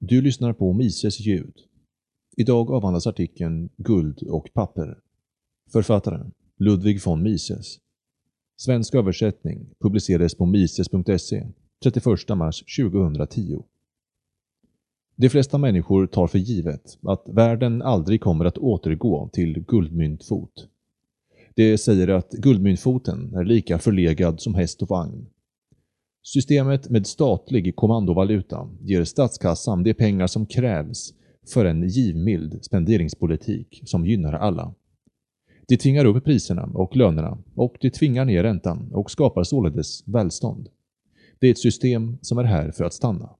Du lyssnar på Mises ljud. Idag avhandlas artikeln Guld och papper. Författaren Ludwig von Mises. Svensk översättning publicerades på mises.se 31 mars 2010. De flesta människor tar för givet att världen aldrig kommer att återgå till guldmyntfot. Det säger att guldmyntfoten är lika förlegad som häst och vagn Systemet med statlig kommandovaluta ger statskassan de pengar som krävs för en givmild spenderingspolitik som gynnar alla. Det tvingar upp priserna och lönerna och det tvingar ner räntan och skapar således välstånd. Det är ett system som är här för att stanna.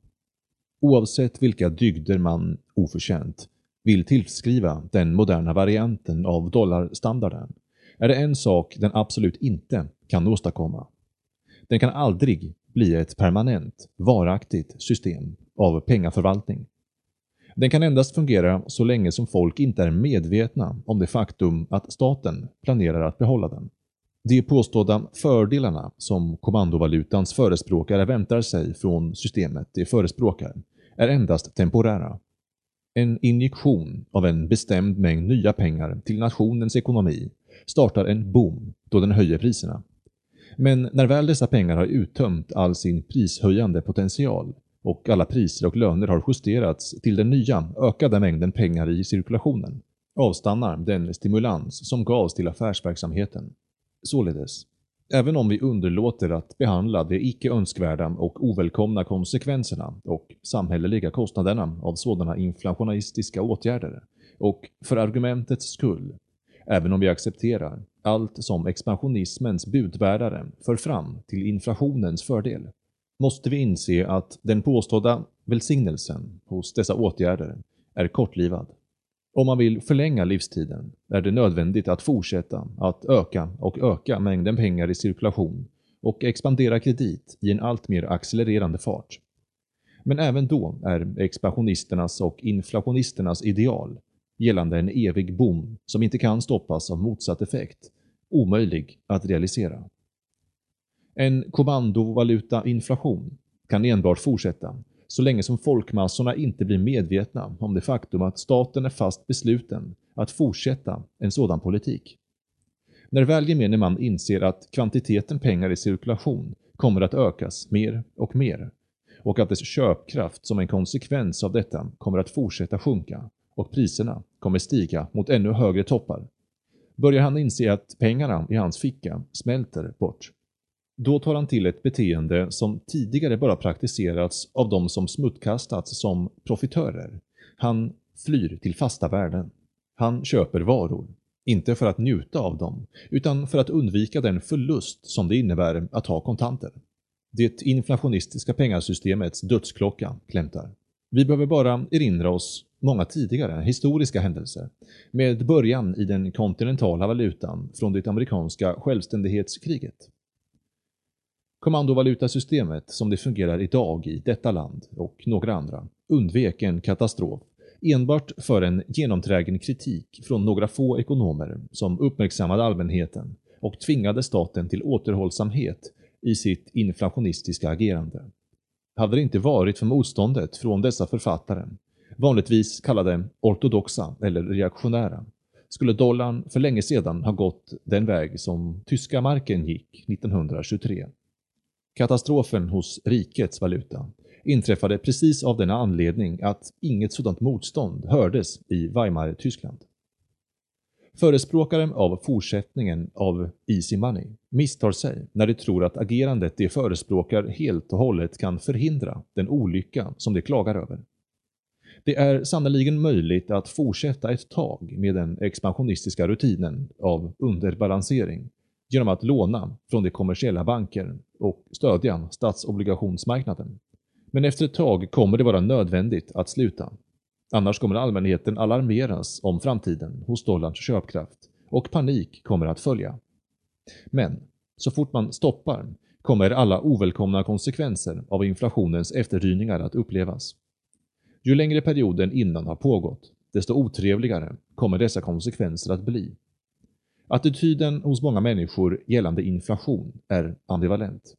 Oavsett vilka dygder man oförtjänt vill tillskriva den moderna varianten av dollarstandarden är det en sak den absolut inte kan åstadkomma. Den kan aldrig bli ett permanent, varaktigt system av pengaförvaltning. Den kan endast fungera så länge som folk inte är medvetna om det faktum att staten planerar att behålla den. De påstådda fördelarna som kommandovalutans förespråkare väntar sig från systemet de förespråkar är endast temporära. En injektion av en bestämd mängd nya pengar till nationens ekonomi startar en boom då den höjer priserna. Men när väl dessa pengar har uttömt all sin prishöjande potential och alla priser och löner har justerats till den nya, ökade mängden pengar i cirkulationen, avstannar den stimulans som gavs till affärsverksamheten. Således, även om vi underlåter att behandla de icke önskvärda och ovälkomna konsekvenserna och samhälleliga kostnaderna av sådana inflationistiska åtgärder, och för argumentets skull, även om vi accepterar allt som expansionismens budbärare för fram till inflationens fördel, måste vi inse att den påstådda välsignelsen hos dessa åtgärder är kortlivad. Om man vill förlänga livstiden är det nödvändigt att fortsätta att öka och öka mängden pengar i cirkulation och expandera kredit i en allt mer accelererande fart. Men även då är expansionisternas och inflationisternas ideal gällande en evig bom som inte kan stoppas av motsatt effekt omöjlig att realisera. En kommandovaluta-inflation kan enbart fortsätta så länge som folkmassorna inte blir medvetna om det faktum att staten är fast besluten att fortsätta en sådan politik. När väl gemene man inser att kvantiteten pengar i cirkulation kommer att ökas mer och mer och att dess köpkraft som en konsekvens av detta kommer att fortsätta sjunka och priserna kommer stiga mot ännu högre toppar börjar han inse att pengarna i hans ficka smälter bort. Då tar han till ett beteende som tidigare bara praktiserats av de som smuttkastats som profitörer. Han flyr till fasta värden. Han köper varor, inte för att njuta av dem, utan för att undvika den förlust som det innebär att ha kontanter. Det inflationistiska pengasystemets dödsklocka klämtar. Vi behöver bara erinra oss många tidigare historiska händelser, med början i den kontinentala valutan från det amerikanska självständighetskriget. Kommandovalutasystemet som det fungerar idag i detta land och några andra undvek en katastrof enbart för en genomträgen kritik från några få ekonomer som uppmärksammade allmänheten och tvingade staten till återhållsamhet i sitt inflationistiska agerande. Hade det inte varit för motståndet från dessa författare vanligtvis kallade ortodoxa eller reaktionära, skulle dollarn för länge sedan ha gått den väg som tyska marken gick 1923. Katastrofen hos rikets valuta inträffade precis av denna anledning att inget sådant motstånd hördes i Weimar-Tyskland. Förespråkare av fortsättningen av Easy Money misstar sig när de tror att agerandet de förespråkar helt och hållet kan förhindra den olycka som de klagar över. Det är sannoliken möjligt att fortsätta ett tag med den expansionistiska rutinen av underbalansering genom att låna från de kommersiella banker och stödja statsobligationsmarknaden. Men efter ett tag kommer det vara nödvändigt att sluta. Annars kommer allmänheten alarmeras om framtiden hos dollarns köpkraft och panik kommer att följa. Men så fort man stoppar kommer alla ovälkomna konsekvenser av inflationens efterdyningar att upplevas. Ju längre perioden innan har pågått, desto otrevligare kommer dessa konsekvenser att bli. Attityden hos många människor gällande inflation är ambivalent.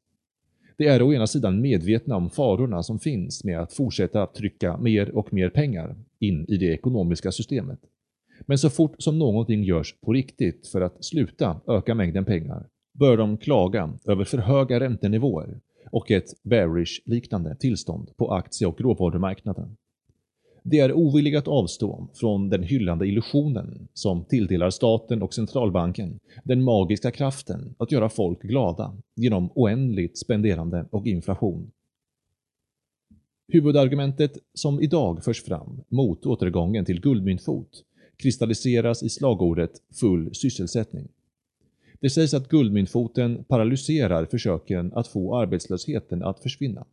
Det är å ena sidan medvetna om farorna som finns med att fortsätta trycka mer och mer pengar in i det ekonomiska systemet. Men så fort som någonting görs på riktigt för att sluta öka mängden pengar bör de klaga över för höga räntenivåer och ett bearish-liknande tillstånd på aktie- och råvarumarknaden. De är ovilliga att avstå från den hyllande illusionen som tilldelar staten och centralbanken den magiska kraften att göra folk glada genom oändligt spenderande och inflation. Huvudargumentet som idag förs fram mot återgången till guldmyntfot kristalliseras i slagordet full sysselsättning. Det sägs att guldmyntfoten paralyserar försöken att få arbetslösheten att försvinna.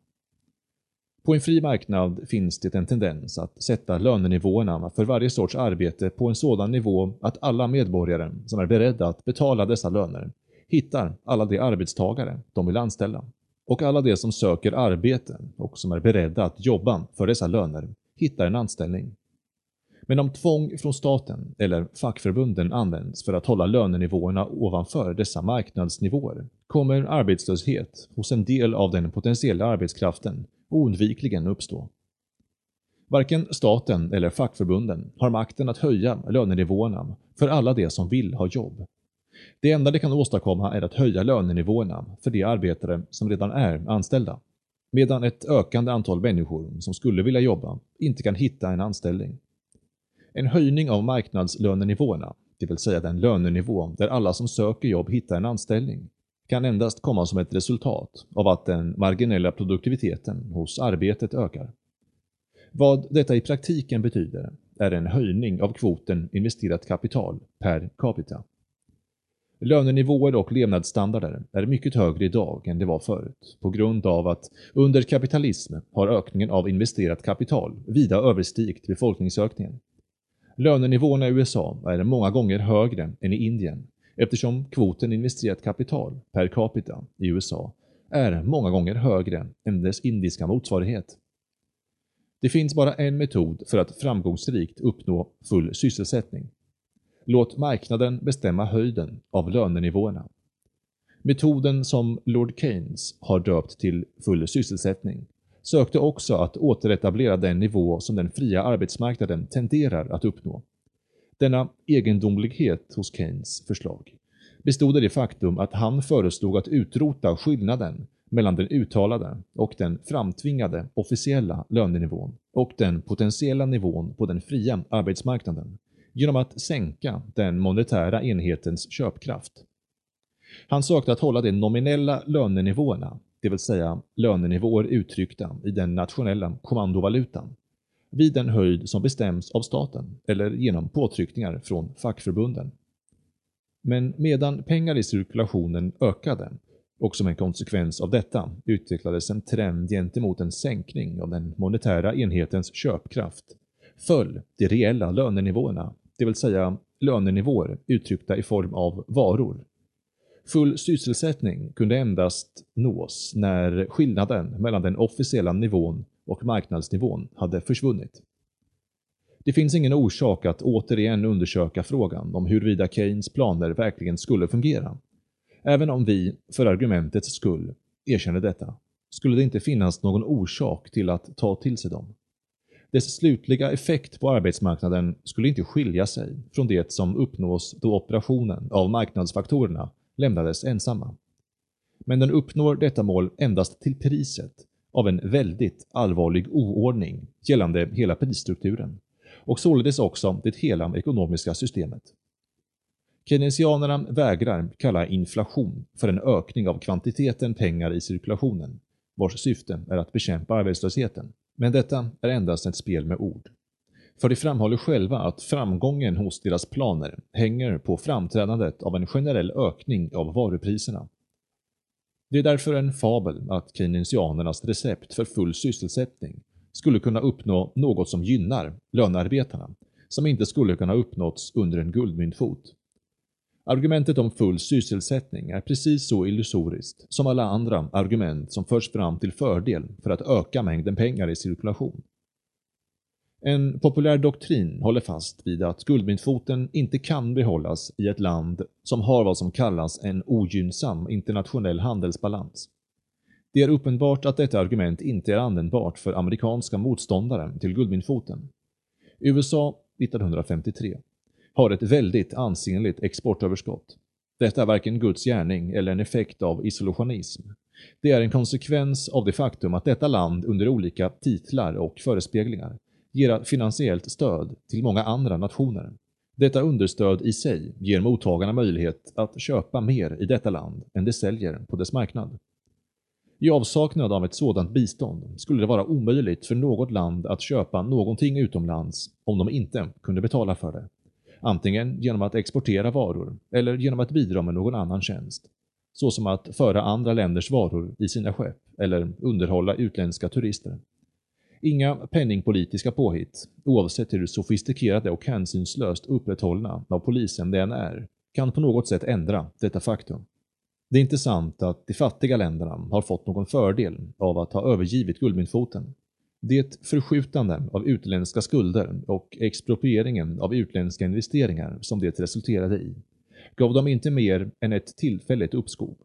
På en fri marknad finns det en tendens att sätta lönenivåerna för varje sorts arbete på en sådan nivå att alla medborgare som är beredda att betala dessa löner hittar alla de arbetstagare de vill anställa. Och alla de som söker arbete och som är beredda att jobba för dessa löner hittar en anställning. Men om tvång från staten eller fackförbunden används för att hålla lönenivåerna ovanför dessa marknadsnivåer kommer arbetslöshet hos en del av den potentiella arbetskraften oundvikligen uppstå. Varken staten eller fackförbunden har makten att höja lönenivåerna för alla de som vill ha jobb. Det enda de kan åstadkomma är att höja lönenivåerna för de arbetare som redan är anställda, medan ett ökande antal människor som skulle vilja jobba inte kan hitta en anställning. En höjning av marknadslönenivåerna, det vill säga den lönenivå där alla som söker jobb hittar en anställning, kan endast komma som ett resultat av att den marginella produktiviteten hos arbetet ökar. Vad detta i praktiken betyder är en höjning av kvoten investerat kapital per capita. Lönenivåer och levnadsstandarder är mycket högre idag än det var förut på grund av att under kapitalism har ökningen av investerat kapital vida överstigit befolkningsökningen. Lönenivåerna i USA är många gånger högre än i Indien eftersom kvoten investerat kapital per capita i USA är många gånger högre än dess indiska motsvarighet. Det finns bara en metod för att framgångsrikt uppnå full sysselsättning. Låt marknaden bestämma höjden av lönenivåerna. Metoden som Lord Keynes har döpt till full sysselsättning sökte också att återetablera den nivå som den fria arbetsmarknaden tenderar att uppnå. Denna egendomlighet hos Keynes förslag bestod i det faktum att han föreslog att utrota skillnaden mellan den uttalade och den framtvingade officiella lönenivån och den potentiella nivån på den fria arbetsmarknaden genom att sänka den monetära enhetens köpkraft. Han sökte att hålla de nominella lönenivåerna, det vill säga lönenivåer uttryckta i den nationella kommandovalutan, vid den höjd som bestäms av staten eller genom påtryckningar från fackförbunden. Men medan pengar i cirkulationen ökade och som en konsekvens av detta utvecklades en trend gentemot en sänkning av den monetära enhetens köpkraft föll de reella lönenivåerna, det vill säga lönenivåer uttryckta i form av varor. Full sysselsättning kunde endast nås när skillnaden mellan den officiella nivån och marknadsnivån hade försvunnit. Det finns ingen orsak att återigen undersöka frågan om huruvida Keynes planer verkligen skulle fungera. Även om vi, för argumentets skull, erkänner detta, skulle det inte finnas någon orsak till att ta till sig dem. Dess slutliga effekt på arbetsmarknaden skulle inte skilja sig från det som uppnås då operationen av marknadsfaktorerna lämnades ensamma. Men den uppnår detta mål endast till priset av en väldigt allvarlig oordning gällande hela prisstrukturen och således också det hela ekonomiska systemet. Keynesianerna vägrar kalla inflation för en ökning av kvantiteten pengar i cirkulationen, vars syfte är att bekämpa arbetslösheten. Men detta är endast ett spel med ord. För de framhåller själva att framgången hos deras planer hänger på framträdandet av en generell ökning av varupriserna det är därför en fabel att keynesianernas recept för full sysselsättning skulle kunna uppnå något som gynnar lönearbetarna, som inte skulle kunna uppnåtts under en guldmyntfot. Argumentet om full sysselsättning är precis så illusoriskt som alla andra argument som förs fram till fördel för att öka mängden pengar i cirkulation. En populär doktrin håller fast vid att guldmyntfoten inte kan behållas i ett land som har vad som kallas en ogynnsam internationell handelsbalans. Det är uppenbart att detta argument inte är användbart för amerikanska motståndare till guldmyntfoten. USA 1953 har ett väldigt ansenligt exportöverskott. Detta är varken Guds gärning eller en effekt av isolationism. Det är en konsekvens av det faktum att detta land under olika titlar och förespeglingar ger finansiellt stöd till många andra nationer. Detta understöd i sig ger mottagarna möjlighet att köpa mer i detta land än de säljer på dess marknad. I avsaknad av ett sådant bistånd skulle det vara omöjligt för något land att köpa någonting utomlands om de inte kunde betala för det. Antingen genom att exportera varor eller genom att bidra med någon annan tjänst. Såsom att föra andra länders varor i sina skepp eller underhålla utländska turister. Inga penningpolitiska påhitt, oavsett hur sofistikerade och hänsynslöst upprätthållna av polisen den än är, kan på något sätt ändra detta faktum. Det är inte sant att de fattiga länderna har fått någon fördel av att ha övergivit guldmyntfoten. Det förskjutande av utländska skulder och exproprieringen av utländska investeringar som det resulterade i gav dem inte mer än ett tillfälligt uppskov.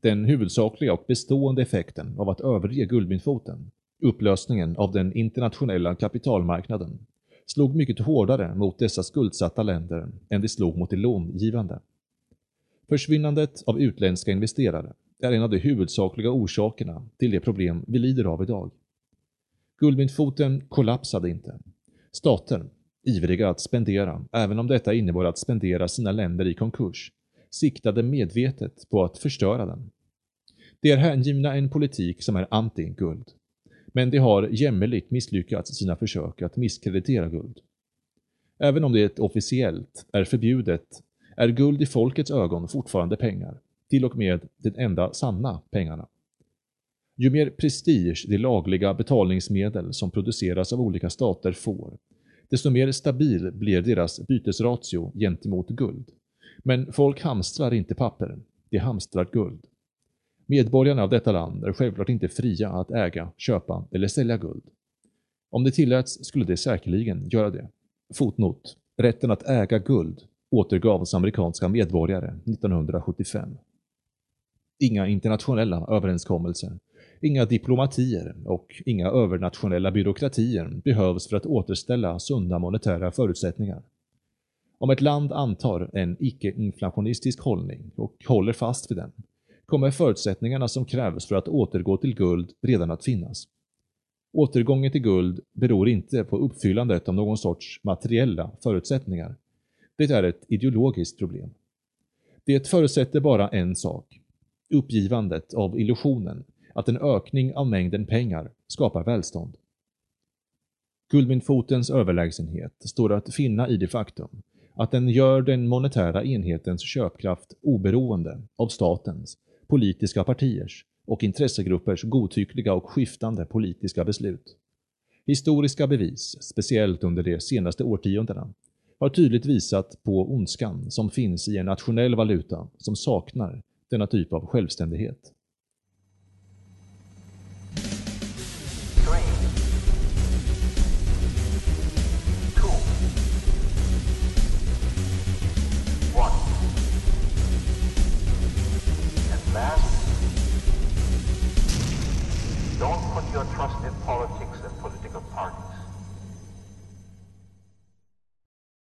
Den huvudsakliga och bestående effekten av att överge guldmyntfoten, upplösningen av den internationella kapitalmarknaden, slog mycket hårdare mot dessa skuldsatta länder än det slog mot de långivande. Försvinnandet av utländska investerare är en av de huvudsakliga orsakerna till de problem vi lider av idag. Guldmyntfoten kollapsade inte. Stater, ivriga att spendera, även om detta innebar att spendera sina länder i konkurs, siktade medvetet på att förstöra den. De är hängivna en politik som är anti-guld. Men de har jämmerligt misslyckats i sina försök att misskreditera guld. Även om det officiellt är förbjudet är guld i folkets ögon fortfarande pengar, till och med de enda sanna pengarna. Ju mer prestige de lagliga betalningsmedel som produceras av olika stater får, desto mer stabil blir deras bytesratio gentemot guld. Men folk hamstrar inte papper, de hamstrar guld. Medborgarna av detta land är självklart inte fria att äga, köpa eller sälja guld. Om det tilläts skulle de säkerligen göra det. Fotnot. Rätten att äga guld återgavs amerikanska medborgare 1975. Inga internationella överenskommelser, inga diplomatier och inga övernationella byråkratier behövs för att återställa sunda monetära förutsättningar. Om ett land antar en icke-inflationistisk hållning och håller fast vid den, kommer förutsättningarna som krävs för att återgå till guld redan att finnas. Återgången till guld beror inte på uppfyllandet av någon sorts materiella förutsättningar, det är ett ideologiskt problem. Det förutsätter bara en sak. Uppgivandet av illusionen att en ökning av mängden pengar skapar välstånd. Guldmyntfotens överlägsenhet står att finna i det faktum att den gör den monetära enhetens köpkraft oberoende av statens, politiska partiers och intressegruppers godtyckliga och skiftande politiska beslut. Historiska bevis, speciellt under de senaste årtiondena, har tydligt visat på ondskan som finns i en nationell valuta som saknar denna typ av självständighet. your trusted politician.